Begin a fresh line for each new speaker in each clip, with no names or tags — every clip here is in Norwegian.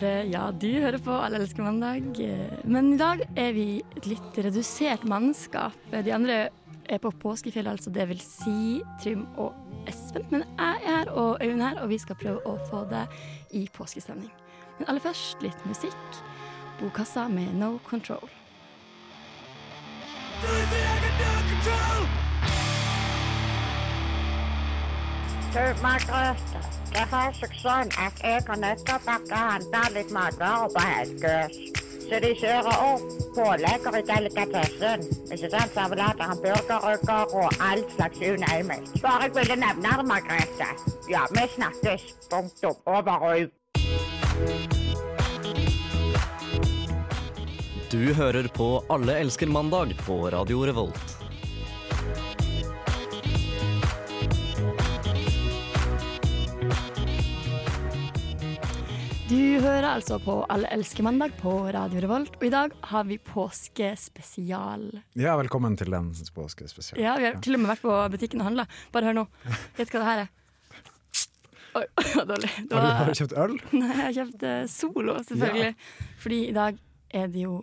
Hører, ja, du hører på Alle elsker mandag. Men i dag er vi et litt redusert mannskap. De andre er på påskefjellet, altså det vil si Trym og Espen. Men jeg er her og Øyvind her, og vi skal prøve å få det i påskestemning. Men aller først litt musikk. Bokassa med No Control.
Du, Margrethe, det har seg sånn at jeg og Nøtterbakke handla litt matvarer på Helgøs. Så de kjører opp pålegger i delikatessen. Ikke sant? Servelater, hamburgerrygger og all slags unøymelig. Bare jeg ville nevne det, Margrethe. Ja, vi snakkes. Punktum. Over og ut.
Du hører på Alle elsker mandag på Radio Revolt.
Du hører altså på Alle elsker mandag på Radio Revolt, og i dag har vi påskespesial.
Ja, velkommen til den påskespesial.
Ja, vi har til og med vært på butikken og handla. Bare hør nå. Vet du hva det her er? Oi, dårlig. Var,
har du kjøpt øl?
nei, jeg har kjøpt eh, Solo, selvfølgelig. Fordi i dag er det jo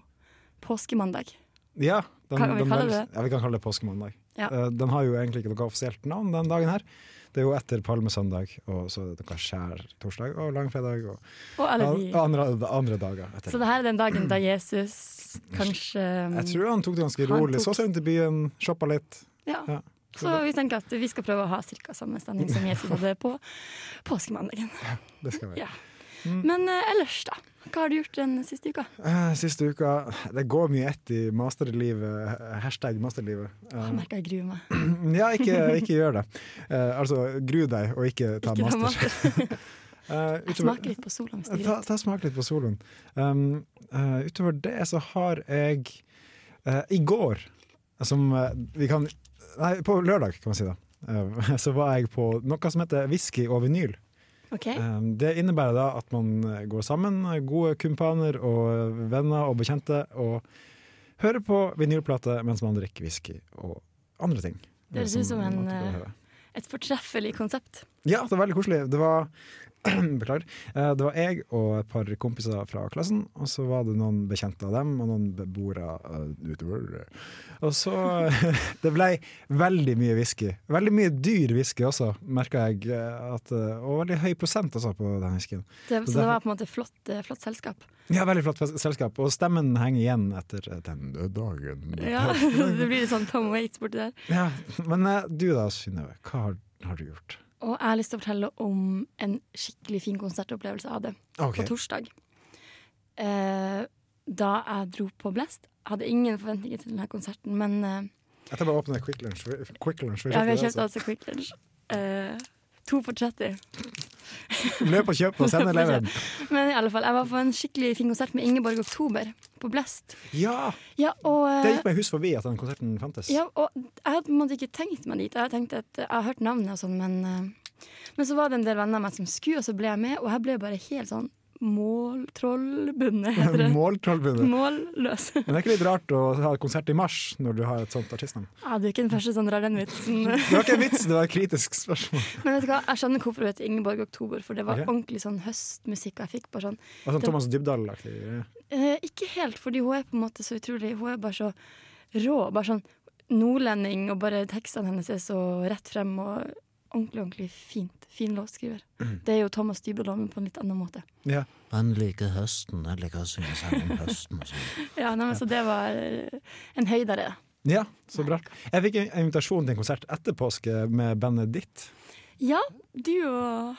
påskemandag.
Ja. Den,
Kan vi
den
kalle det?
Ja, vi kan kalle det påskemandag.
Ja.
Uh, den har jo egentlig ikke noe offisielt navn den dagen her. Det er jo etter palmesøndag, og så er det noe skjær torsdag og langfredag og,
Og alle de.
andre, andre dager etter.
Så det her er den dagen da Jesus kanskje
Jeg tror han tok det ganske rolig.
tok-
Så seg rundt i byen, shoppa litt.
Ja.
Ja.
Så vi tenker at vi skal prøve å ha ca. samme stemning som Jesus hadde på påskemandagen.
Det skal vi.
Ja. Men eh, ellers, da? Hva har du gjort den siste uka?
Uh, Siste uka Det går mye ett i masterlivet. Hashtag masterlivet.
Jeg
Eh,
merker jeg gruer meg.
Ja, ikke, ikke gjør det. Uh, altså, gru deg, og ikke ta
Ikke ta
master.
master.
Eh,
Jeg smaker litt på soloen. det
Ta, ta smak litt på soloen. Um, uh, utover det så har jeg uh, I går, som eh, vi kan Nei, på lørdag, kan man si da. eh, så var jeg på noe som heter whisky og vinyl.
OK?
Um, det innebærer da at man eh, går sammen, eh, gode kumpaner og venner og bekjente, og hører på vinylplate mens man drikker whisky og andre ting.
Det høres ut som en, eh. Et fortreffelig konsept.
Ja, det var veldig koselig. Det var Beklager. Eh, Det var jeg og et par kompiser fra klassen, og så var det noen bekjente av dem, og noen beboere eh, utover. Og så Det ble veldig mye whisky. Veldig mye dyr whisky også, merka jeg. eh, At, og veldig høy prosent også på den whiskyen.
Det,
Så
så det var på en måte flott, flott selskap.
Ja, veldig flott selskap. Og stemmen henger igjen etter den dagen.
Ja, Det blir litt sånn Tom Waits borti der.
Ja, Men du da, Synnøve. Hva har, har du gjort?
Og jeg har lyst til å fortelle om en skikkelig fin konsertopplevelse av det
okay.
på torsdag. Eh, da jeg dro på Blest. Hadde ingen forventninger til denne konserten, men eh,
Jeg tar bare åpne Quick Lunch. Quick lunch.
ja, vi har kjøpt altså Quick Lunch. Eh, to for 30.
Løp og kjøp og send eleven.
Men i alle fall, jeg var på en skikkelig fin konsert med Ingeborg Oktober på Blest.
Ja!
Ja, og, eh,
Det gikk meg hus forbi at den konserten fantes.
Ja, og jeg hadde ikke tenkt meg dit. Jeg hadde tenkt at jeg har hørt navnet og sånn, men, eh, men så var det en del venner av meg som skulle, og så ble jeg med, og jeg ble bare helt sånn måltrollbundet, heter det.
Måltrollbundet.
Målløs.
Men det er ikke litt rart å ha konsert i mars når du har et sånt artistnavn?
Ja, du er ikke den første som drar den vitsen.
Det var ikke en vits, det var et kritisk spørsmål.
Men vet du hva, jeg skjønner hvorfor hun heter Ingeborg Oktober, for det var
okay.
ordentlig sånn høstmusikk. Jeg fikk bare sånn
var sånn Thomas Dybdahl-aktig.
eh, Ikke helt, fordi hun er på en måte så utrolig Hun er bare så rå. Bare sånn nordlending, og bare tekstene hennes er så rett frem og ordentlig, ordentlig fint. Fin låtskriver. Det er jo Thomas Dybdahl, men på en litt annen måte.
Ja.
Han liker høsten, han liker å synge sang om høsten sånn.
Ja, nei, men Så det var eh, en høydere.
ja, så bra. Jeg fikk en invitasjon til en konsert etter påske med bandet ditt.
Ja, du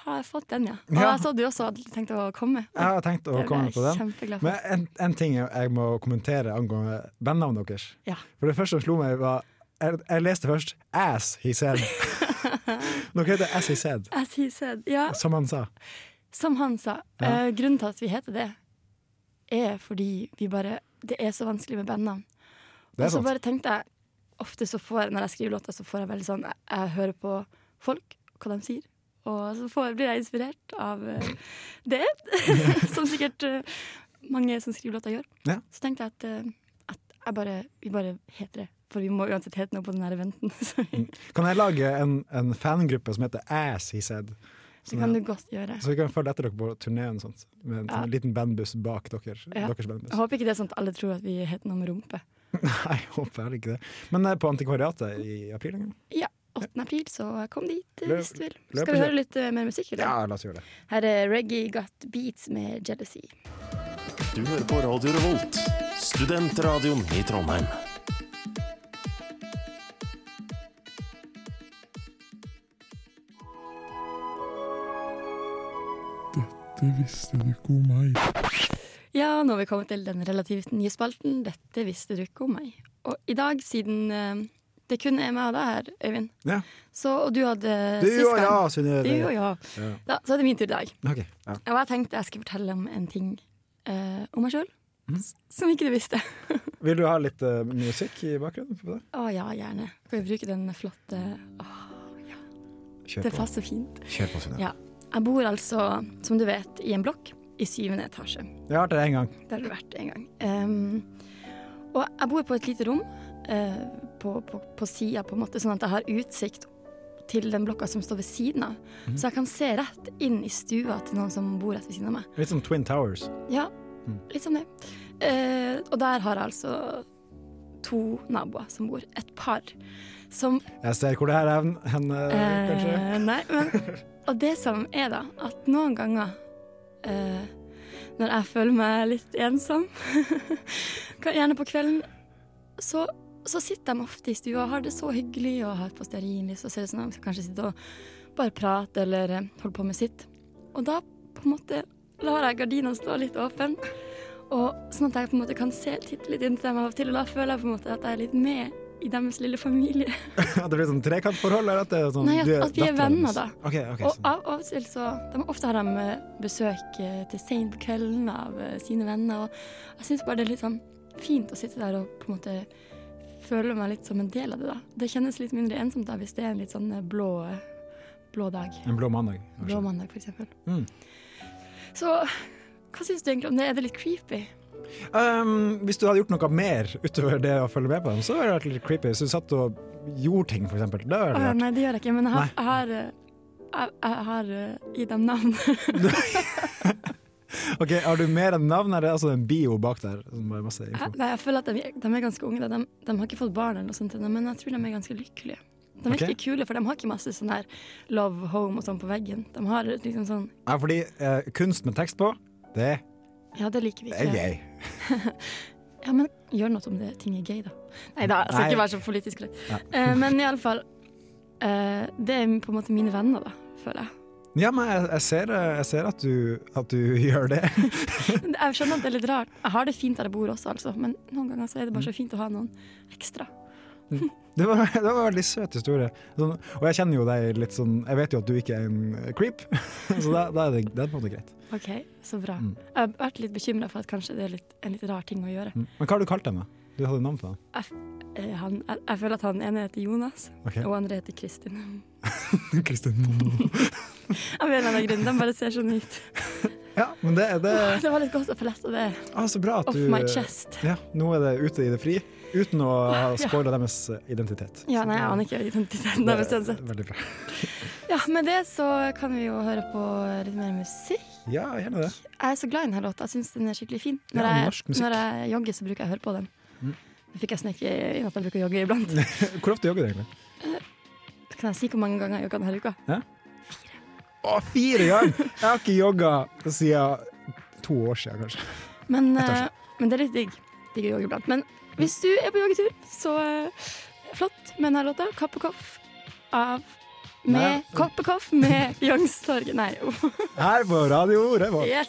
har fått den, ja. Og
Ja.
jeg så du også hadde tenkt å komme.
Jeg har tenkt å
Det
komme
jeg
på den. Men en, en ting jeg må kommentere angående bandnavnet deres.
Ja.
For det første som slo meg, var Jeg, jeg leste først 'Ass He Said'. Dere heter 'As He Said',
As he said. Ja,
som han sa.
som han sa.
Ja.
Uh, grunnen til at vi heter det, er fordi vi bare Det er så vanskelig med bandnavn. Og så bare tenkte jeg Ofte så får jeg, når jeg skriver låter, så får jeg veldig sånn Jeg, jeg hører på folk, hva de sier. Og så får, blir jeg inspirert av uh, det, som sikkert uh, mange som skriver låter, gjør.
Ja.
Så tenkte jeg at, at jeg bare, vi bare heter det. For vi må uansett hete noe på den her eventen.
Kan jeg lage en, en fangruppe som heter Ass He Said?
det kan du godt gjøre.
Så vi kan følge etter dere på turneen sånt, med en
Ja.
sånn liten bandbuss bak dere.
Ja.
deres bandbuss.
Jeg håper ikke det er sånn at alle tror at vi heter noe med rumpe.
Nei, jeg håper heller ikke det. Men er på Antikvariatet i april en gang?
Ja, 8. april, så kom dit eh,
Løp-
hvis du vil.
løp
Skal vi høre litt eh, mer musikk? Eller?
Ja, la oss gjøre det.
Her er Reggae Got Beats med Jealousy.
Du hører på Radio Revolt, studentradioen i Trondheim.
Ja, nå har vi kommet til den relativt nye spalten Dette visste du ikke om meg. Og i dag, siden eh, det kun er meg og deg her, Øyvind,
Ja.
så, og du hadde
Du
sist gang
ja, Synne.
Du og ja.
Ja.
Da, så er det min tur i dag.
Okay, ja.
Og jeg tenkte jeg skulle fortelle om en ting uh, om meg sjøl
Mhm.
som ikke du visste.
Vil du ha litt uh, musikk i bakgrunnen? på det?
Å ja, gjerne. Kan vi bruke den flotte Åh,
Kjør
Det
på.
passer fint.
Kjør på, Synne.
Ja. Jeg bor altså, som du vet, i en blokk i syvende etasje.
Det har vært der en gang.
Det har du vært en gang. Um, og jeg bor på et lite rom uh, på, på, på sida, på en måte, sånn at jeg har utsikt til den blokka som står ved siden av. Så jeg kan se rett inn i stua til noen som bor rett ved siden av meg.
Litt som Twin Towers.
Ja, litt som det. Uh, og der har jeg altså to naboer som bor. Et par som
Jeg ser hvor det her er hen, eh, kanskje.
Nei, men Og det som er, da, at noen ganger eh, når jeg føler meg litt ensom, gjerne på kvelden, så, så sitter de ofte i stua og har det så hyggelig og har på stearinlys og ser ut som de kanskje sitte og bare prate eller holder holde på med sitt. Og da på en måte lar jeg gardinene stå litt åpne, sånn at jeg på en måte kan se titte litt inn til dem av og til, og da føler jeg på en måte at jeg er litt med i deres lille familie.
At det blir sånn trekantforhold? Eller er sånn,
Nei, at- at vi er venner, da.
Okay, okay,
Og av, av og til så de, Ofte har de eh, besøk eh, til seint på kvelden av eh, sine venner. Og jeg syns bare det er litt sånn fint å sitte der og på en måte føle meg litt som en del av det. da. Det kjennes litt mindre ensomt da hvis det er en litt sånn blå, blå dag.
En blå mandag. kanskje.
Blå mandag, for eksempel.
Mm.
Så hva syns du egentlig om det? Er det litt creepy?
Um, hvis du hadde gjort noe mer utover det å følge med på dem, så hadde det vært litt creepy. Hvis du satt og gjorde ting, for eksempel. Det rart.
nei, det gjør jeg ikke, men jeg har, jeg har, eh, jeg, jeg har eh, gitt dem navn.
Ok, Har du mer enn navn, er det altså en bio bak der? Info?
Nei, jeg føler at de, de er ganske unge. De, de har ikke fått barn, eller noe sånt, men jeg tror de er ganske lykkelige. De virker
okay.
kule, for de har ikke masse sånn her love home og sånn på veggen. De har liksom sånn
Ja, fordi eh, kunst med tekst på, det,
Ja, det liker vi ikke.
det er gøy.
Ja, men gjør noe om det ting er gøy, da. Nei da, jeg skal
Nei.
ikke være så politisk korrekt.
Ja.
uh, men iallfall uh, Det er på en måte mine venner, da, føler jeg.
Ja, men jeg, jeg, ser, eh, jeg ser at du, at du gjør det.
Jeg skjønner at det er litt rart. Jeg har det fint der jeg bor også, altså, men noen ganger så er det bare så fint å ha noen ekstra.
Det var, det var en veldig søt historie. Sånn, og jeg kjenner jo deg litt sånn Jeg vet jo at du ikke er en creep, så da, da er det, det er på en måte greit.
OK, så bra.
Mm.
Jeg har vært litt bekymra for at kanskje det er litt, en litt rar ting å gjøre.
Mm. Men hva har du kalt dem, da? Du hadde navn på dem?
Jeg, Han, jeg, jeg føler at han ene heter Jonas,
okay.
og andre heter Kristin.
Kristin.
Av en eller annen grunn. De bare ser sånn ut.
Ja, men det, det
Det var litt godt å få letta det
ah,
off
du
my chest.
Ja, nå er det ute i det fri, uten å ha
Ja.
deres identitet.
Ja, nei, jeg aner ikke identiteten deres
er
uansett.
Veldig bra.
Ja, med det så kan vi jo høre på litt mer musikk.
Ja, gjerne det.
Jeg er så glad i denne låta. Jeg syns den er skikkelig fin. Når,
Ja,
jeg, når jeg jogger, så bruker jeg å høre på den.
Mm.
Det fikk jeg sneke inn at jeg bruker å jogge iblant.
Hvor ofte jogger du egentlig?
Kan jeg si hvor mange ganger jeg jogga denne uka?
Å, fire ganger! Jeg har ikke jogga siden to år siden, kanskje.
Men, eh, men det er litt digg. Digg å jogge iblant. Men hvis du er på joggetur, så eh, flott med denne låta. Kappekoff av med
Nei.
Koff med Youngstorget. Nei,
Her på Radio Revolt.
yes.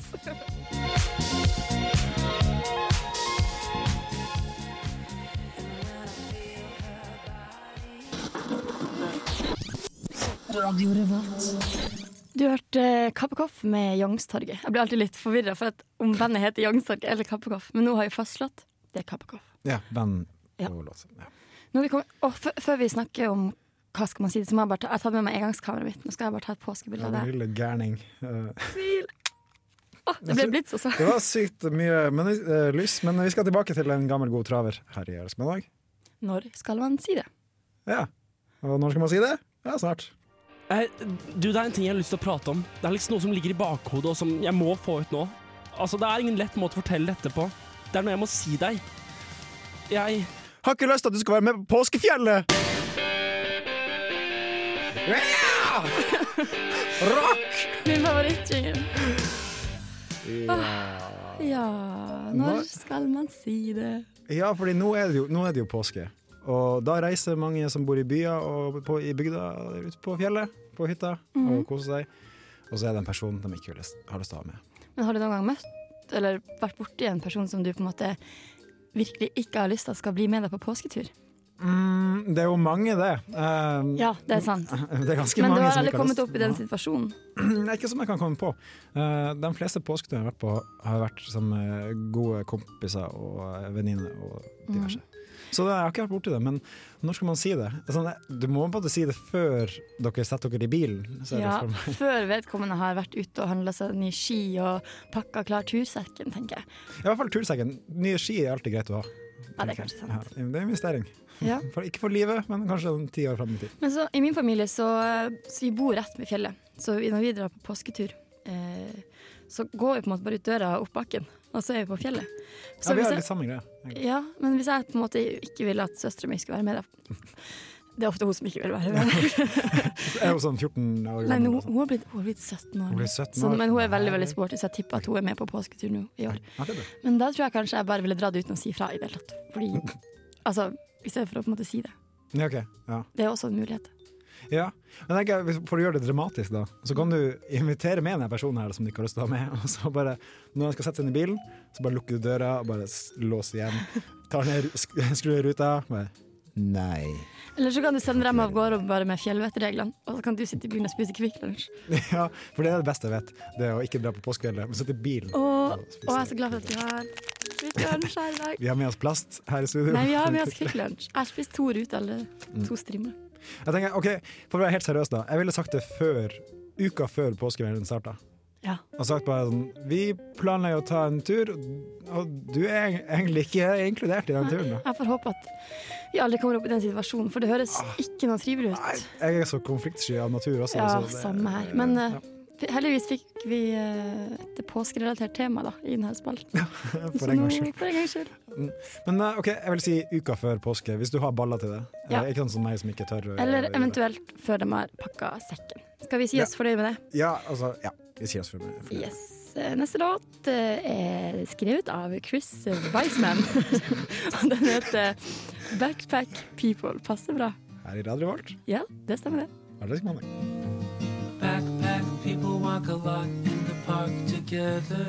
Du hørte Kappekoff med Youngstorget. Jeg blir alltid litt forvirra for at om bandet heter Youngstorget eller Kappekoff, men nå har jeg fastslått det er Kabakov.
Ja, band
Ja.
og låt. Ja.
Vi kommet, og før vi snakker om hva skal man si, så må jeg bare ta, jeg tar med meg engangskameraet mitt. Nå skal jeg bare ta et påskebilde av det.
lille gærning. Eh,
Oh, det ble blitt så så.
Det var sykt mye men, uh, lys, men vi skal tilbake til en gammel, god traver her i Elskmedag.
Når skal man si det?
Ja. Og når skal man si det? Ja, snart.
Eh, du, Det er en ting jeg har lyst til å prate om. Det er liksom noe som ligger i bakhodet, og som jeg må få ut nå. Altså, Det er ingen lett måte å fortelle dette på. Det er noe jeg må si deg. Jeg
Har ikke lyst til at du skal være med på Påskefjellet! Ja! Rock!
Min favorittjingle.
Ja.
Ja, når skal man si det?
ja, fordi nå er, det jo, nå er det jo påske. Og da reiser mange som bor i byer og på, i bygda ut på fjellet, på hytta, og koser seg. Og så er det en person de ikke vil, har lyst til å ha med.
Men har du noen gang møtt eller vært borti en person som du på en måte virkelig ikke har lyst til at skal bli med deg på påsketur?
Mm, det er jo mange, det. Uh,
Ja, det er sant.
Det er
Men du har aldri kommet
lyst-
opp i den situasjonen?
Nei, ikke som jeg kan komme på. Uh, de fleste påsketurene jeg har vært på, har vært som eh, gode kompiser og venninner og diverse. Så det, jeg har ikke vært borti det, men når skal man si det? Sånn, du må på en måte si det før dere setter dere i bilen.
Ja, før vedkommende har vært ute og handla seg nye ski og pakka klar tursekken, tenker jeg.
I hvert fall tursekken. Nye ski er alltid greit å ha.
Ja, det er kanskje sant.
Ja, det er investering.
Ja.
For, ikke for livet, men kanskje om ti år fram i tid.
Men så, i min familie så, så vi bor rett ved fjellet. Så når vi drar på påsketur, eh, så går vi på en måte bare ut døra og opp bakken, og så er vi på fjellet. Så
Ja, vi har litt samme greie.
Ja, men hvis jeg på en måte ikke vil at søstera mi skal være med, da Det er ofte hun som ikke vil være med.
Er hun sånn 14 år gammel. Nei, sånn.
hun, har blitt, hun har blitt 17 år.
Hun
nå.
blir 17
Så,
år.
men hun er veldig veldig sporty, så jeg tipper at hun er med på påsketur nå i år.
Ja.
Men da tror jeg kanskje jeg bare ville dratt uten å si fra i det hele tatt. Fordi, altså, I stedet for å på en måte si det.
Ja, ok. Ja.
Det er også en mulighet.
Ja, men jeg For å gjøre det dramatisk, da Så kan du invitere med en person her som du ikke har lyst til å ha med. Og så bare, Når han skal sette seg inn i bilen, så bare lukker du døra og bare låser igjen. Tar ned, sk- skrur ruta. Bare, Nei.
Eller så kan du sende dem av gårde bare med fjellvettreglene, og så kan du sitte i bilen og spise Kvikk Lunsj.
Ja, for det er det beste jeg vet. Det er å ikke dra på påskefjellet, men sitte i bilen.
Og,
og
jeg er så glad for at vi har Kvikk Lunsj her i dag.
Vi har med oss plast her i studio.
Nei, vi har med oss Kvikk Lunsj. Jeg har spist to ruter, eller
Mm.
to strimler.
Jeg tenker, ok, For å være helt seriøs, da. Jeg ville sagt det før uka før påskeferien starta.
Ja.
Og sagt bare sånn Vi planlegger å ta en tur, og du er egentlig ikke inkludert i den turen. da
Jeg får håpe at vi aldri kommer opp i den situasjonen, for det høres
Ah.
ikke noe trivelig
Nei,
ut.
jeg er så konfliktsky av natur også.
Ja,
så det-
samme her. Men eh,
ja,
heldigvis fikk vi eh, et påskerelatert tema da, i denne spalten.
Skyld.
For en gangs skyld.
Men eh, OK, jeg vil si uka før påske, hvis du har baller til det.
Ja.
Eh, Ikke sånn som meg som ikke tør.
Eller eventuelt før de har pakka sekken. Skal vi si
Ja.
oss fornøyd med det?
Ja, altså, ja. Vi sier oss fornøyd med det.
Yes. Neste låt er skrevet av Chris Weisman. Og den heter 'Backpack People'. Passer bra.
Her i Radio Volt.
Ja, det stemmer det.
Backpack people walk a lot in the park together.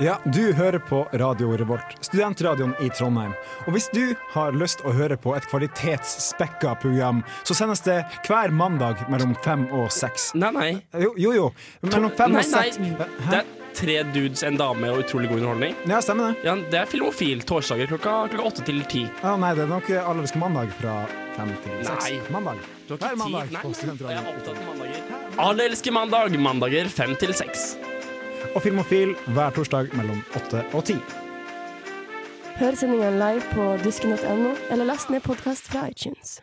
Ja, du hører på Radio Revolt, studentradioen i Trondheim. Og hvis du har lyst å høre på et kvalitetsspekka program, så sendes det hver mandag mellom fem og seks.
Nei, nei.
Jo, jo. jo. Mellom fem
Nei,
og seks.
nei. Det er tre dudes, en dame og utrolig god underholdning.
Ja, stemmer det.
Ja, Det er Filmofil torsdager klokka, klokka åtte til ti.
Ja, nei, det er nok Allerske mandag fra fem til seks. Mandag.
Du har
Hver
ikke
mandag
Nei, nei, jeg er opptatt av mandager. Alle elsker mandag. Mandager fem til seks.
Og Filmofil hver torsdag mellom åtte og ti.
Hør sendingen live på dusken.no, eller last ned podkast fra iTunes.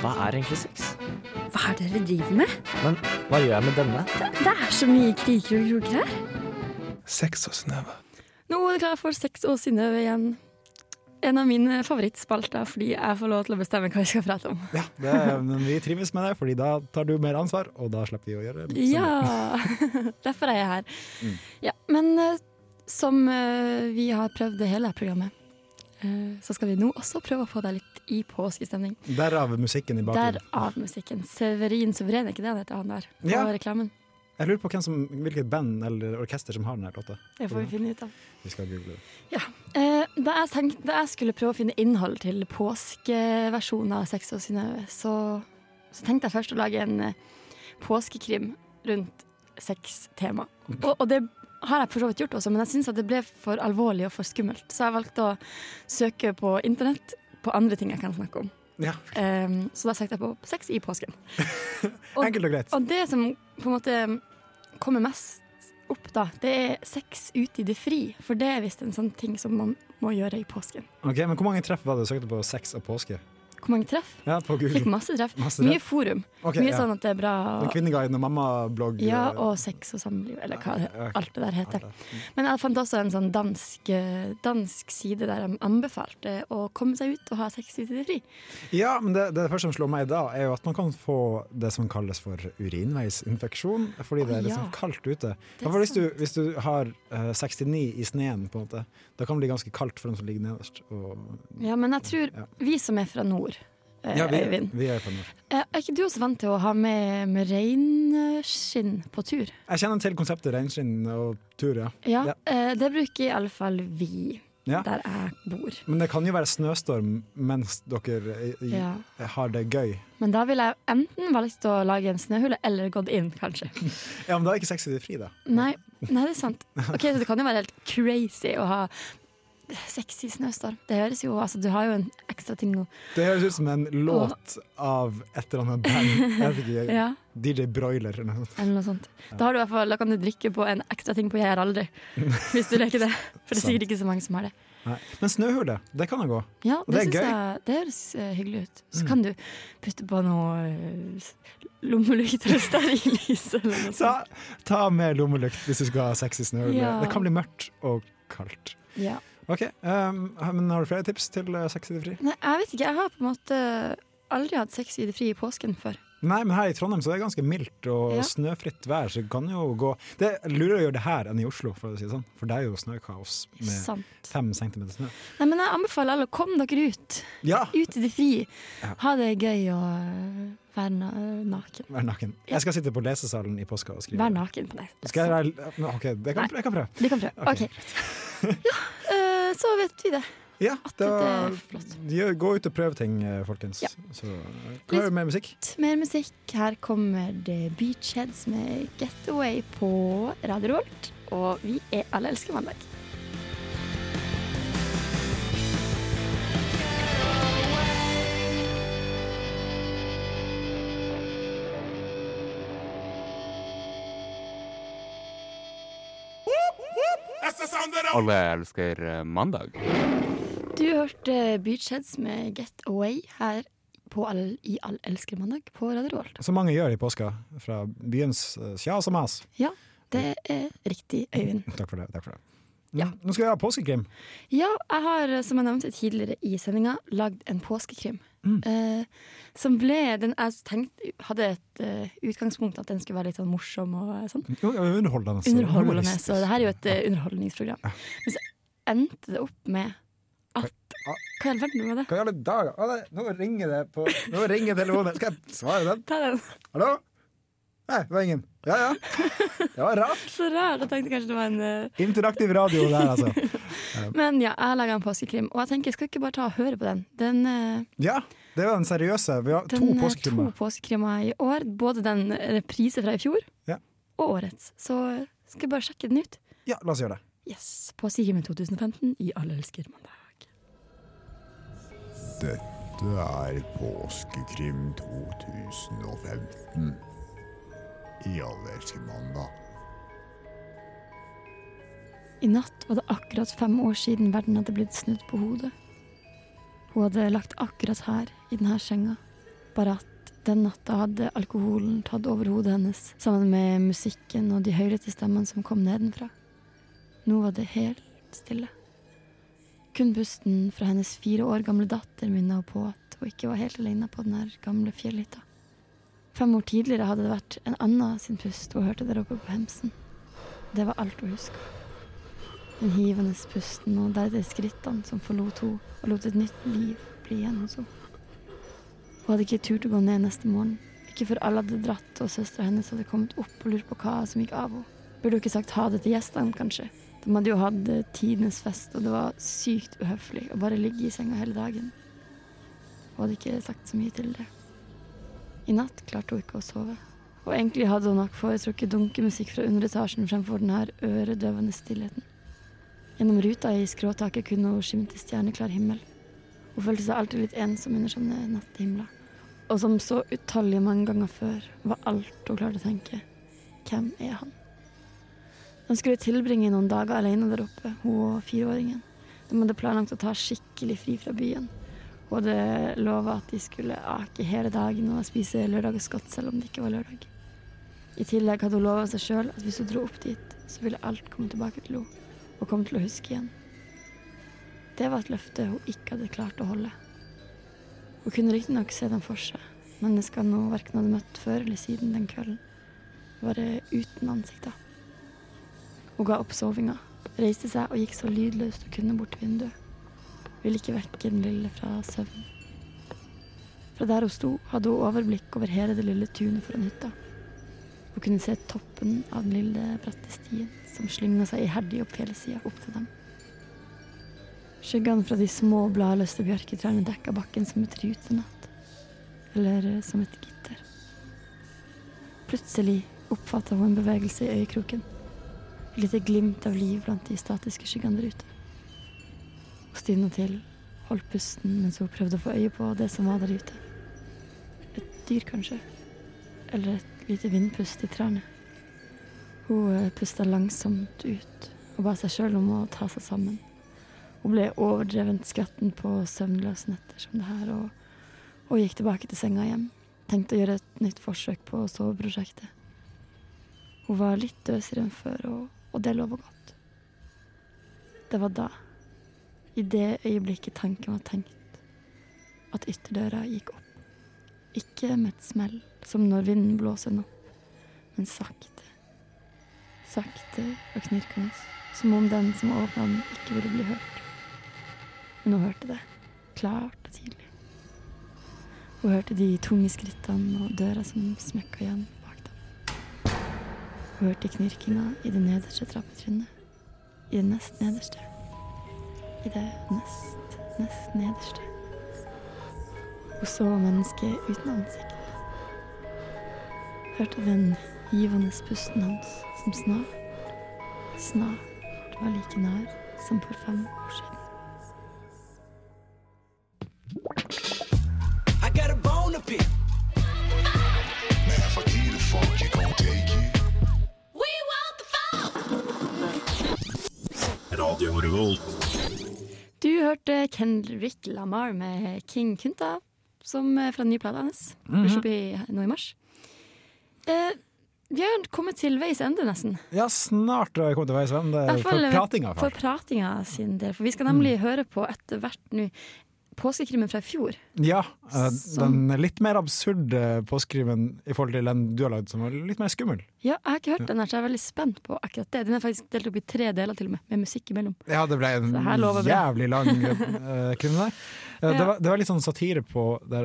Hva er egentlig sex?
Hva er det dere driver med?
Men hva gjør jeg med denne?
Det er så mye kriker og kroker her.
Sex og Synnøve.
Nå er det klar for Sex og Synnøve igjen. En av mine favorittspalter, fordi jeg får lov til å bestemme hva vi skal prate om.
Ja, det er, men vi trives med det, fordi da tar du mer ansvar, og da slipper vi å gjøre sånn.
Ja! Derfor er jeg her.
Mm.
Ja, men eh, som eh, vi har prøvd det hele programmet, så skal vi nå også prøve å få deg litt i påskestemning.
Derav musikken i bakgrunnen.
Derav musikken. Severin Suveren, er ikke det han heter, han der? På
Ja.
reklamen.
Jeg lurer på som, hvilket band eller orkester som har denne låta.
Det får vi finne ut av.
Vi skal google det.
Ja. da, jeg tenkte, da jeg skulle prøve å finne innhold til påskeversjonen av Sex og Synnøve, så, så tenkte jeg først å lage en eh, påskekrim rundt sextema. Og, og det har jeg for så vidt gjort også, men jeg syns det ble for alvorlig og for skummelt. Så jeg valgte å søke på internett på andre ting jeg kan snakke om.
Ja,
Um, så da søkte jeg på sex i påsken. Og-
Enkelt og greit.
Og det som på en måte kommer mest opp, da, det er sex ute i det fri. For det er visst en sånn ting som man må gjøre i påsken.
Ok, men Hvor mange treff var det du søkte på sex og påske?
Hvor mange treff?
Ja, på
Fikk masse treff.
Masse
Mye
treff.
forum.
Okay,
Mye
ja.
sånn at det er bra.
Den Kvinneguiden og mammablogg.
Ja,
eh,
og sex og samliv, eller hva det,
ja,
alt det der heter. Men jeg fant også en sånn dansk, eh, dansk side der de anbefalte å komme seg ut og ha sex ute i det fri.
Ja, men det, det første som slår meg da, er jo at man kan få det som kalles for urinveisinfeksjon, fordi det er litt
sånn
kaldt ute. Hvis, du, hvis du har eh, 69 i sneen, på en måte, da kan det bli ganske kaldt for dem som ligger nederst. Og,
Ja, men jeg tror
Ja.
vi som er fra nord, eh,
ja, vi,
Eivind.
vi er
eh, Er ikke du også vant til å ha med, med reinskinn på tur?
Jeg kjenner til konseptet reinskinn og tur, ja.
Ja,
Ja.
eh, det bruker i alle fall vi
ja.
der jeg bor.
Men det kan jo være snøstorm mens dere i, har det gøy.
Men da ville jeg enten valgt å lage en snøhule eller gått inn, kanskje.
Ja, men da er ikke sexy i det fri, da.
Nei, nei, det er sant. Ok, Så det kan jo være helt crazy å ha sex i snøstorm. Det høres jo, altså Du har jo en ekstra ting nå.
Det høres ut som en låt av et eller annet band. Jeg vet ikke,
Ja,
DJ Broiler eller noe sånt.
eller noe sånt. Da, har du fall, da kan du drikke på en ekstra ting på Jeg er aldri, hvis du leker det. For det er sikkert ikke så mange som har det.
Nei. Men snøhule, det kan jo gå.
Ja,
Og det er
det, synes
gøy.
jeg det høres eh, hyggelig ut. Så
Mm.
kan du putte på noe uh, lommelykt eller stearinlys eller noe
Ta,
sånt.
ta med lommelykt hvis du skal ha sexy snøhule.
Ja.
Det kan bli mørkt og kaldt.
Ja.
Ok, um, men Har du flere tips til uh, sex i det fri?
Nei, jeg vet ikke. Jeg har på en måte aldri hatt sex i det fri i påsken før.
Nei, men her i Trondheim så er det ganske mildt og
Ja.
snøfritt vær, så det kan jo gå Det er lurere å gjøre det her enn i Oslo, for å si det sånn. For det er jo snøkaos med
Sant.
fem centimeter snø.
Nei, men jeg anbefaler alle å komme dere ut.
Ja!
Ut i det fri.
Ja.
Ha det gøy og øh, være na naken.
Vær naken. Jeg skal sitte på lesesalen i påska og skrive.
Vær naken på det.
Skal jeg være OK, det kan, jeg kan prøve.
Du kan prøve.
Ok,
okay. Ja, øh, så vet vi det.
Ja,
det
da,
er flott.
gå ut og prøv ting, eh, folkens.
Ja.
Så eh, vi mer musikk.
Mer musikk. Her kommer The Beachheads med Getaway på Radio Revolt. Og vi er Alle elsker mandag.
Alle elsker eh, mandag.
Du hørte Beachheads med Get Away her på all, i All elsker mandag på Radio Rolt.
Som mange gjør i påska. Fra byens eh, sjas og mas.
Ja, det er riktig, Øyvind.
Takk for det. Takk for det.
Ja.
Nå skal vi ha påskekrim.
Ja, jeg har, som jeg nevnte tidligere i sendinga, lagd en påskekrim.
Mm.
Eh, som ble den Jeg tenkte, hadde et uh, utgangspunkt at den skulle være litt sånn morsom og sånn.
Jo, ja, Underholdende. så
Underholdende. Så det her er jo et uh, underholdningsprogram. Men så endte det opp med at Hva i all verden var det?
Hva i alle dager? Nå ringer det på Nå ringer telefonen. Skal jeg svare den?
Ta den.
Hallo? Nei, det var ingen. Ja ja. Det var rart.
Så rart. Jeg tenkte kanskje det var en uh...
Interaktiv radio der, altså.
Men ja, jeg har laga en påskekrim, og jeg tenker, skal vi ikke bare ta og høre på den? Den uh...
Ja, det var den seriøse. Vi har
Den, to
påskekrimmer.
To påskekrimmer i år. Både den reprise fra i fjor
Ja.
og årets. Så eh, skal vi bare sjekke den ut.
Ja, la oss gjøre det.
Yes, Påskekrimmen 2015 i Alle elsker mandag.
Dette er Påskekrim 2015 i Alle mandag.
I natt var det akkurat fem år siden verden hadde blitt snudd på hodet. Hun hadde lagt akkurat her, i denne senga. Bare at den natta hadde alkoholen tatt over hodet hennes, sammen med musikken og de høylytte stemmene som kom nedenfra. Nå var det helt stille. Kun pusten fra hennes fire år gamle datter minna henne på at hun ikke var helt alene på den gamle fjellhytta. Fem år tidligere hadde det vært en annen sin pust hun hørte der oppe på hemsen. Det var alt hun huska. Den hivende pusten og deretter skrittene som forlot henne og lot et nytt liv bli igjen hos henne. Hun hadde ikke turt å gå ned neste morgen, Ikke før alle hadde dratt og søstera hennes hadde kommet opp og lurt på hva som gikk av henne. Burde hun ikke sagt ha det til gjestene, kanskje? De hadde jo hatt eh, tidenes fest, og det var sykt uhøflig å bare ligge i senga hele dagen. Hun hadde ikke sagt så mye til det. I natt klarte hun ikke å sove. Og egentlig hadde hun nok foretrukket dunkemusikk fra underetasjen fremfor denne øredøvende stillheten. Gjennom ruta i skråtaket kunne hun skimte stjerneklar himmel. Hun følte seg alltid litt ensom under sånne nattehimler. Og som så utallige mange ganger før var alt hun klarte å tenke hvem er han? De skulle tilbringe noen dager alene der oppe, hun og fireåringen. De hadde planlagt å ta skikkelig fri fra byen. Hun det lova at de skulle ake hele dagen og spise lørdagsgodt selv om det ikke var lørdag. I tillegg hadde hun lova seg sjøl at hvis hun dro opp dit, så ville alt komme tilbake til henne, og komme til å huske igjen. Det var et løfte hun ikke hadde klart å holde. Hun kunne riktignok se dem for seg, menneskene hun verken hadde møtt før eller siden den kvelden. Bare uten ansikter. Hun ga opp sovinga, reiste seg og gikk så lydløst hun kunne bort til vinduet. Ville ikke vekke den lille fra søvn. Fra der hun sto, hadde hun overblikk over hele det lille tunet foran hytta. Hun kunne se toppen av den lille, bratte stien som slynga seg iherdig opp fjellsida opp til dem. Skyggene fra de små, bladløse bjørketrærne dekka bakken som et rutenett. Eller eh, som et gitter. Plutselig oppfatta hun en bevegelse i øyekroken. Et lite glimt av liv blant de statiske skyggene der ute. Hun stivna til, holdt pusten mens hun prøvde å få øye på det som var der ute. Et dyr, kanskje. Eller et lite vindpust i trærne. Hun eh, pusta langsomt ut og ba seg sjøl om å ta seg sammen. Hun ble overdrevent skvetten på søvnløse netter som det her, og, og gikk tilbake til senga igjen. Tenkte å gjøre et nytt forsøk på soveprosjektet. Hun var litt døsere enn før, og, og det lover godt. Det var da, i det øyeblikket tanken var tenkt, at ytterdøra gikk opp. Ikke med et smell, som når vinden blåser nå, men sakte. Sakte og knirkende, som om den som åpna den, ikke ville bli hørt. Men hun hørte det, klart og tidlig. Hun hørte de tunge skrittene og døra som smekka igjen bak dem. Hun hørte knirkinga i det nederste trappetrinnet. I det nest nederste. I det nest, nest nederste. Hun så mennesket uten ansikt. Hørte den givende pusten hans som snart, snart var like nær som for fem år siden.
I got a bone to pick.
Radio Revolt.
Hørte Kendrick Lamar med King Kunta, som er fra den nye plata hans.
Mm
-hmm. i- nå i mars. Eh, vi har kommet til veis ende, nesten.
Ja, snart har vi kommet til veis ende. For pratinga,
For pratinga sin del. For vi skal nemlig høre på etter hvert nå påskekrimmen fra i fjor.
Ja, eh,
Som-
den litt mer absurde Påskekrimen i forhold til den du har lagd, som var litt mer skummel.
Ja, jeg har ikke hørt den her, så jeg er veldig spent på akkurat det. Den er faktisk delt opp i tre deler til og med, med musikk imellom.
Ja, det ble en jævlig lang uh, krim der. Eh, det, var, det var litt sånn satire på det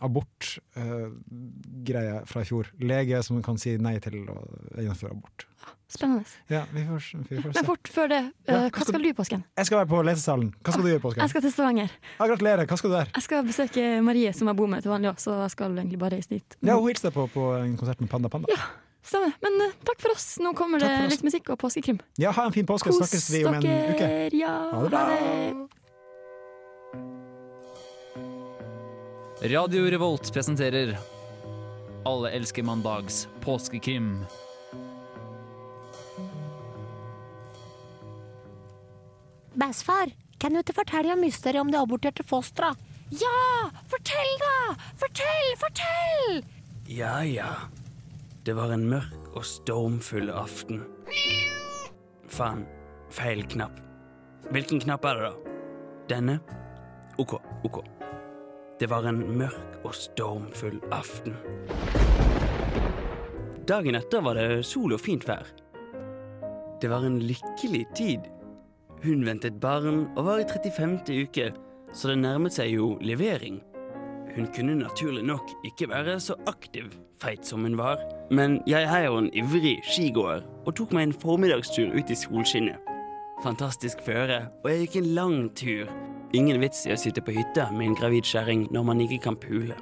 abortgreia fra i fjor. Lege som kan si nei til å gjennomføre abort.
Spennende.
Ja, vi får, vi får
Men fort før det,
uh, hva skal-
skal du i påsken?
Jeg skal være på lesesalen. Hva skal du gjøre i påsken?
Jeg skal til Stavanger.
Ja, gratulerer. Hva skal du der?
Jeg skal besøke Marie, som jeg bor med til vanlig så jeg skal egentlig bare reise dit.
Ja, Hun hilste deg på på en konsert med Panda Panda. Ja.
Stemmer. Men uh, takk for oss. Nå kommer det litt musikk og påskekrim.
Ja, ha en fin påske.
Kos
Snakkes vi om en uke.
Ja,
Ha det bra.
Radio Revolt presenterer Alle elsker mandags påskekrim.
Bæsfar, kan du ikke fortelle om mysteriet om det aborterte fosteret?
Ja! Fortell, da! Fortell, fortell!
Ja, ja. Det var en mørk og stormfull aften. Faen. Feil knapp. Hvilken knapp er det, da? Denne? OK, OK. Det var en mørk og stormfull aften. Dagen etter var det sol og fint vær. Det var en lykkelig tid. Hun ventet barn og var i 35. uke, så det nærmet seg jo levering. Hun kunne naturlig nok ikke være så aktiv feit som hun var, men jeg er jo en ivrig skigåer og tok meg en formiddagstur ut i solskinnet. Fantastisk føre, og jeg gikk en lang tur. Ingen vits i å sitte på hytta med en gravid kjerring når man ikke kan pule.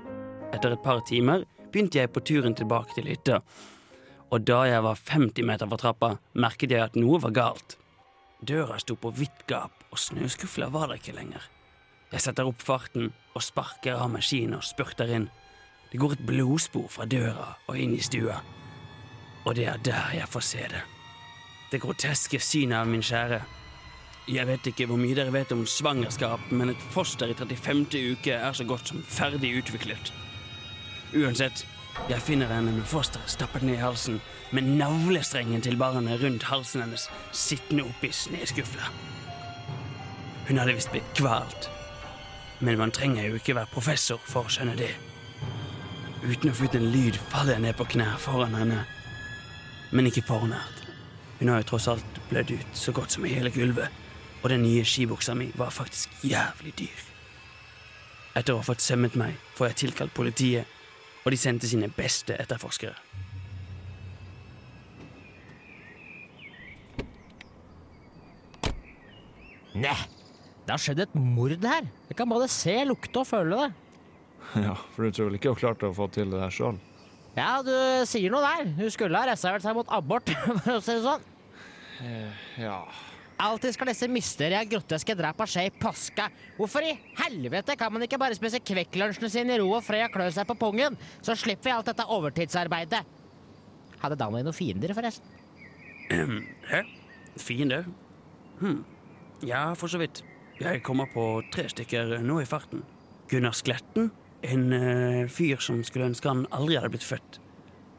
Etter et par timer begynte jeg på turen tilbake til hytta, og da jeg var 50 meter fra trappa, merket jeg at noe var galt. Døra sto på vidt gap, og snøskufla var der ikke lenger. Jeg setter opp farten og sparker av maskinen og spurter inn. Det går et blodspor fra døra og inn i stua. Og det er der jeg får se det. Det groteske synet av min kjære. Jeg vet ikke hvor mye dere vet om svangerskap, men et foster i 35. uke er så godt som ferdig utviklet. Uansett, jeg finner henne med fosteret stappet ned i halsen, med navlestrengen til barnet rundt halsen hennes sittende oppi snøskufla. Hun hadde visst blitt kvalt. Men man trenger jo ikke være professor for å skjønne det. Uten å få ut en lyd faller jeg ned på knær foran henne. Men ikke for nært. Hun har jo tross alt blødd ut så godt som i hele gulvet, og den nye skibuksa mi var faktisk jævlig dyr. Etter å ha fått sømmet meg, får jeg tilkalt politiet, og de sendte sine beste etterforskere.
Nei, det har skjedd et mord her. Jeg kan både se, lukte og føle det.
Ja, for du tror vel ikke hun klarte å få til det her sjøl?
Ja, du sier noe der. Hun skulle ha reservert seg mot abort, for å si det sånn.
Ja
Alltid skal disse mysterie groteske drapa skje i påska. Hvorfor i helvete kan man ikke bare spise Kvikk-lunsjene sine i ro og fred og klø seg på pungen? Så slipper vi alt dette overtidsarbeidet. Hadde Danway noen fiender, forresten?
Hæ? Fiender? Hm. Ja, for så vidt. Jeg kommer på tre stykker nå i farten. Gunnar Skletten, en uh, fyr som skulle ønske han aldri hadde blitt født.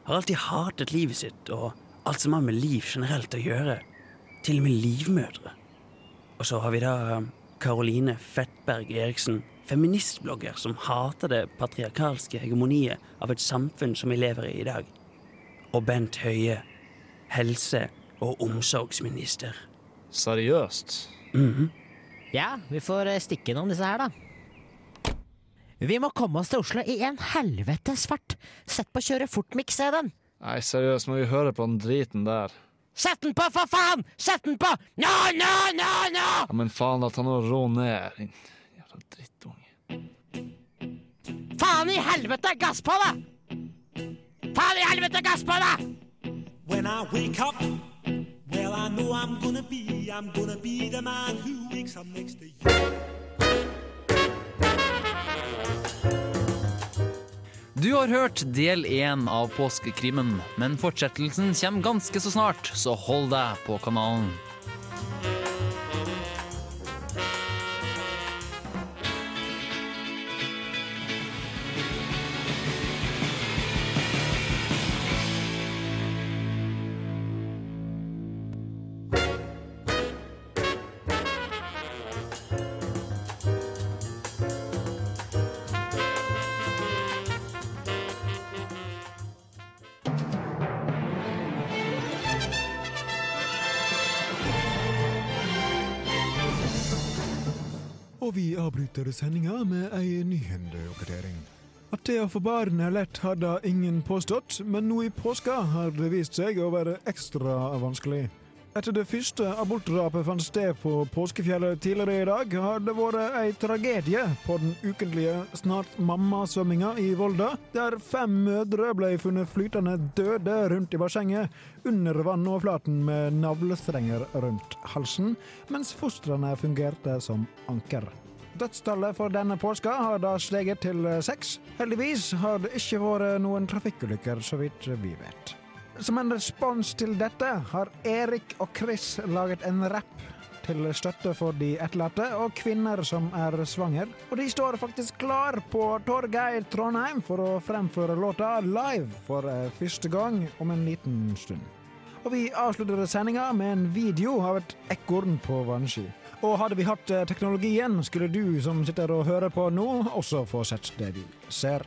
Har alltid hatet livet sitt og alt som har med liv generelt å gjøre. Til og med livmødre. Og så har vi da Karoline Fettberg Eriksen, feministblogger som hater det patriarkalske hegemoniet av et samfunn som vi lever i i dag. Og Bent Høie, helse- og omsorgsminister.
Seriøst?
Mhm.
Ja, vi får eh, stikke innom disse her, da. Vi må komme oss til Oslo i en helvetes fart. Sett på kjøre fort-miks-CD-en.
Nei, seriøst, må vi høre på den driten der?
Sett den på, for faen! Sett den på! Nå, nå, nå, nå!
Ja, Men faen, at han har rå ned. din Jævla drittunge.
Faen i helvete, gass på, deg! Faen i helvete, gass på, deg!
When I wake up, well, I know I'm gonna be, I'm gonna be the man who wakes up next to you.
Du har hørt del én av påskekrimmen, men fortsettelsen kommer ganske så snart, så hold deg på kanalen.
Og vi avbryter sendinga med ei nyhendeoppdatering. At det å få barn er lett, hadde ingen påstått, men nå i påska har det vist seg å være ekstra vanskelig. Etter det første abortdrapet fant sted på påskefjellet tidligere i dag, har det vært ei tragedie på den ukentlige Snart mamma-svømminga i Volda, der fem mødre ble funnet flytende døde rundt i bassenget under vannoverflaten med navlestrenger rundt halsen, mens fostrene fungerte som anker. Dødstallet for denne påska har da steget til seks. Heldigvis har det ikke vært noen trafikkulykker, så vidt vi vet. Som en respons til dette har Erik og Chris laget en rapp til støtte for de etterlatte og kvinner som er svanger. Og de står faktisk klar på Torgeir Trondheim for å fremføre låta live for eh, første gang om en liten stund. Og vi avslutter sendinga med en video av et ekorn på vannski. Og hadde vi hatt eh, teknologien, skulle du som sitter og hører på nå, også få sett det vi ser.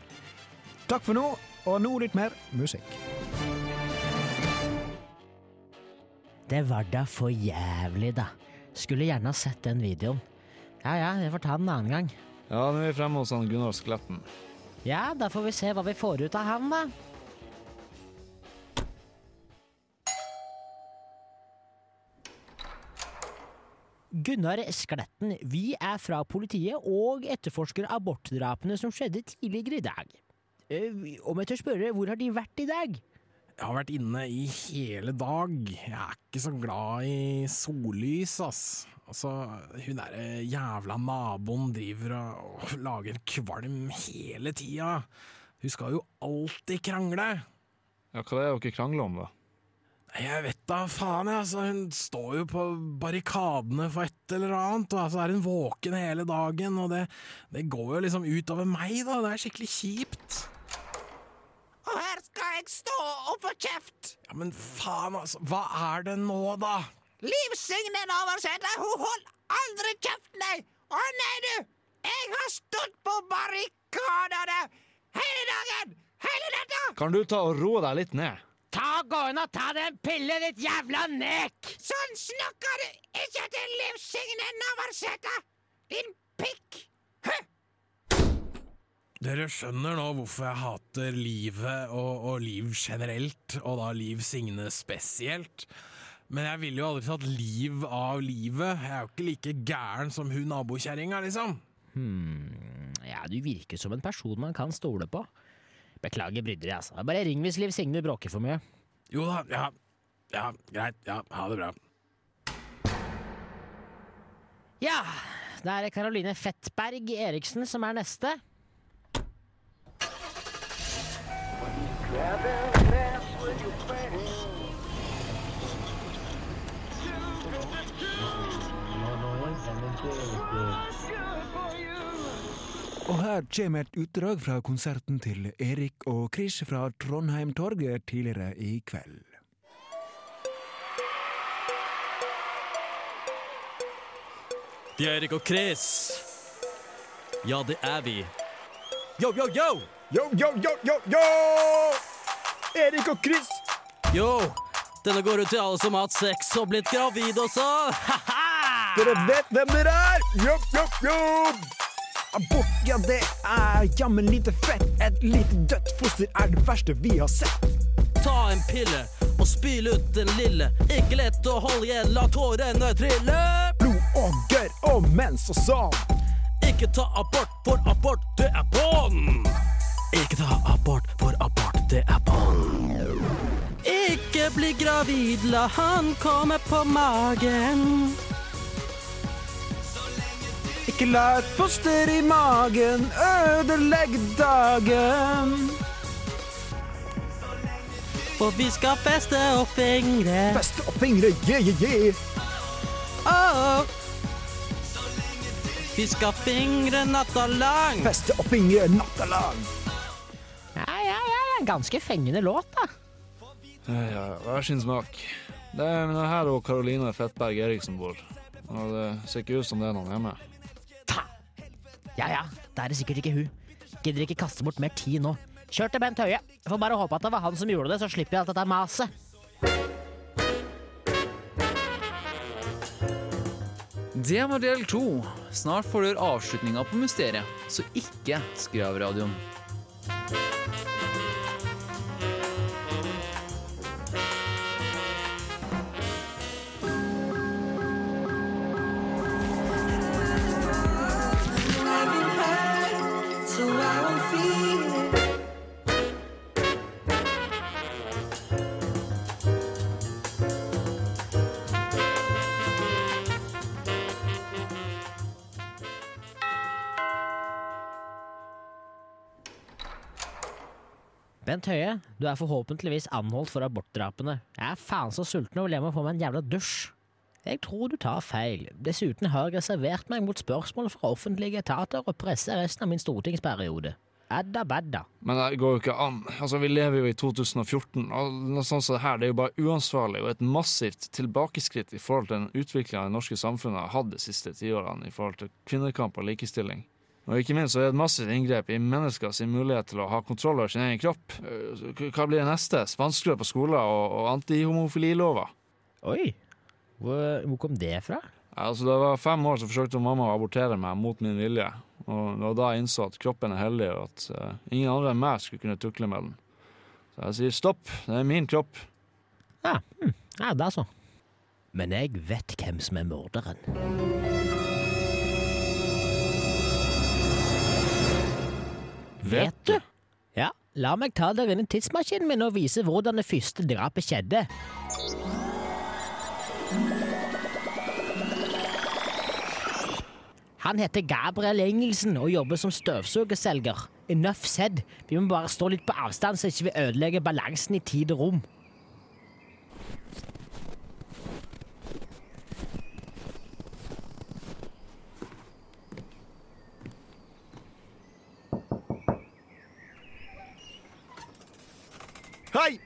Takk for nå, og nå litt mer musikk.
Det var da for jævlig, da. Skulle gjerne ha sett den videoen. Ja ja, vi får ta den en annen gang.
Ja, nå er vi fremme hos han Gunnar Skletten.
Ja, da får vi se hva vi får ut av han, da. Gunnar Skletten, vi er fra politiet og etterforsker abortdrapene som skjedde tidligere i dag. Eh, Om jeg tør spørre, hvor har de vært i dag?
Jeg har vært inne i hele dag. Jeg er ikke så glad i sollys, ass. Altså, hun derre jævla naboen driver og, og lager kvalm hele tida. Hun skal jo alltid krangle.
Ja, hva er det dere krangler om, da?
Jeg vet da faen, jeg. Altså, hun står jo på barrikadene for et eller annet, og altså er hun våken hele dagen, og det, det går jo liksom utover meg, da. Det er skikkelig kjipt.
Og her skal jeg stå og få kjeft!
Ja, men faen, altså. Hva er det nå, da?
Liv Signe Navarsete, hun holder aldri kjeft, nei! Å nei, du! Jeg har stått på barrikadene hele dagen! Hele natta!
Kan du ta og roe deg litt ned?
Ta Gå inn og ta den pillen, pille, ditt jævla nek! Sånn snakker du ikke til Liv Signe Navarsete! Din pikk!
Dere skjønner nå hvorfor jeg hater livet og, og liv generelt, og da Liv Signe spesielt. Men jeg ville jo aldri tatt liv av livet. Jeg er jo ikke like gæren som hun nabokjerringa, liksom.
Hmm, ja, du virker som en person man kan stole på. Beklager bryderi, altså. Bare ring hvis Liv Signe bråker for mye.
Jo da, ja. Ja, greit. Ja, ha det bra.
Ja, det er Caroline Karoline Fettberg Eriksen som er neste.
Og her kommer et utdrag fra konserten til Erik og Chris fra Trondheim Torget tidligere i kveld.
Det er Erik og Chris. Ja, det er vi. Yo, yo, yo!
Yo, yo, yo, yo, yo! Erik og Chris!
Yo! Denne går ut til alle som har hatt sex og blitt gravid også.
Dere vet hvem dere er! Jopp, jopp, jopp! Abort, ja, det er jammen lite fett. Et lite dødt foster er det verste vi har sett.
Ta en pille og spyl ut den lille. Ikke lett å holde igjen, la tårene trille.
Blod og gørr og mens og sånn.
Ikke ta abort, for abort, det er bånd. Ikke ta abort, for abort, det er barn. Ikke bli gravid, la han komme på magen.
Ikke la et foster i magen ødelegge dagen.
For vi skal feste og fingre.
Feste og fingre, yeah, yeah, yeah.
Oh. Vi skal fingre natta lang.
Feste og fingre natta lang.
Ja, ja, ja. Ganske fengende låt, da.
Ja, ja, hver sin smak. Det er men det er her og Karoline Fettberg Eriksen bor. Og det ser ikke ut som det er noen hjemme.
Ja ja, det er det sikkert ikke hun. Gidder ikke kaste bort mer tid nå. Kjør til Bent Høie. Får bare håpe at det var han som gjorde det, så slipper jeg alt dette maset.
Det var del to. Snart får du avslutninga på mysteriet, så ikke skru av radioen.
Bent Høie, du er forhåpentligvis anholdt for abortdrapene. Jeg er faen så sulten og vil hjem og få meg en jævla dusj. Jeg tror du tar feil. Dessuten har jeg reservert meg mot spørsmål fra offentlige etater og presse resten av min stortingsperiode. Adda badda.
Men det går jo ikke an. Altså, Vi lever jo i 2014, og noe sånt som det her det er jo bare uansvarlig og et massivt tilbakeskritt i forhold til den utviklinga det norske samfunnet har hatt de siste tiårene i forhold til kvinnekamp og likestilling. Og ikke minst så er det et massivt inngrep i menneskers mulighet til å ha kontroll over sin egen kropp. Eh, Hva blir det neste? Spanskrør på skoler og, og antihomofililover?
Oi, hvor, hvor kom det fra?
Altså, det var fem år, så forsøkte mamma å abortere meg mot min vilje. Og det var da jeg innså at kroppen er hellig, og at uh, ingen andre enn meg skulle kunne tukle med den. Så jeg sier stopp, det er min kropp.
Ja, hm. ja da så. Men jeg vet hvem som er morderen. Vet du? Ja, la meg ta dere inn i tidsmaskinen min og vise hvordan det første drapet skjedde. Han heter Gabriel Engelsen og jobber som støvsugerselger. Enough said. Vi må bare stå litt på avstand så ikke vi ødelegger balansen i tid og rom.
Hei!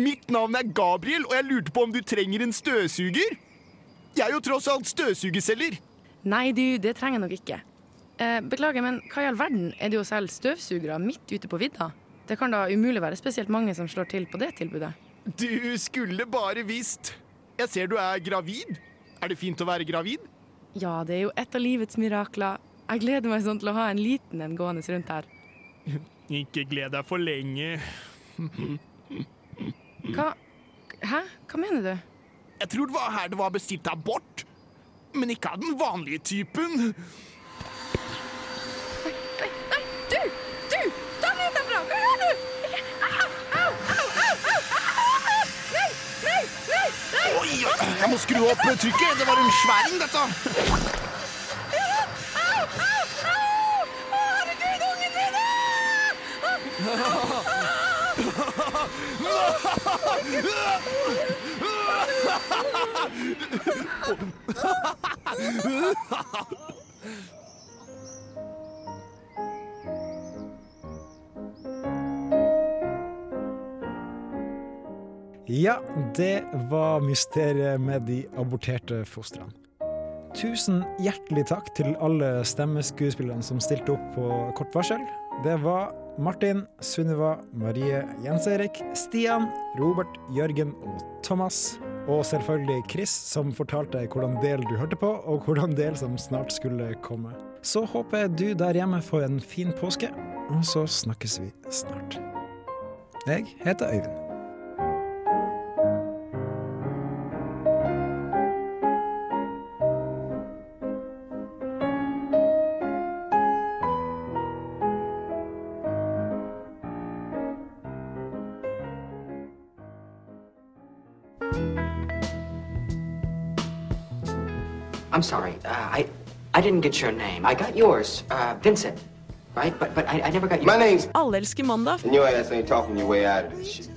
Mitt navn er Gabriel, og jeg lurte på om du trenger en støvsuger? Jeg er jo tross alt støvsugerselger.
Nei, du, det trenger jeg nok ikke. Eh, beklager, men hva i all verden er det å selge støvsugere midt ute på vidda? Det kan da umulig være spesielt mange som slår til på det tilbudet.
Du skulle bare visst. Jeg ser du er gravid. Er det fint å være gravid?
Ja, det er jo et av livets mirakler. Jeg gleder meg sånn til å ha en liten en gående rundt her.
Ikke gled deg for lenge.
Hva Hæ? Hva mener du?
Jeg tror det var her det var bestilt abort. Men ikke av den vanlige typen.
Du! Du! Ta meg ut derfra! Hva gjør du? Au! Au! Au! Au! Au! Au! Nei! Nei! Nei! Nei!
Oi, jeg må skru opp trykket. Det var en sværing, dette.
Ja, det var mysteriet med de aborterte fostrene. Tusen hjertelig takk til alle stemmeskuespillerne som stilte opp på kort varsel. Det var Martin, Sunniva, Marie, Jens Erik, Stian, Robert, Jørgen og Thomas. Og selvfølgelig Chris, som fortalte hvordan del du hørte på, og hvordan del som snart skulle komme. Så håper jeg du der hjemme får en fin påske, og så snakkes vi snart. Jeg heter Øyvind.
I didn't get your name. I got yours, uh, Vincent, right? But but I, I never got your.
My name's-
Alle elsker mandag.
And your ass ain't talking your way out of this shit.